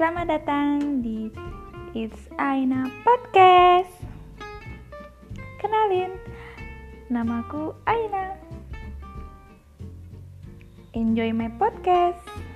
Selamat datang di It's Aina Podcast. Kenalin, namaku Aina. Enjoy my podcast.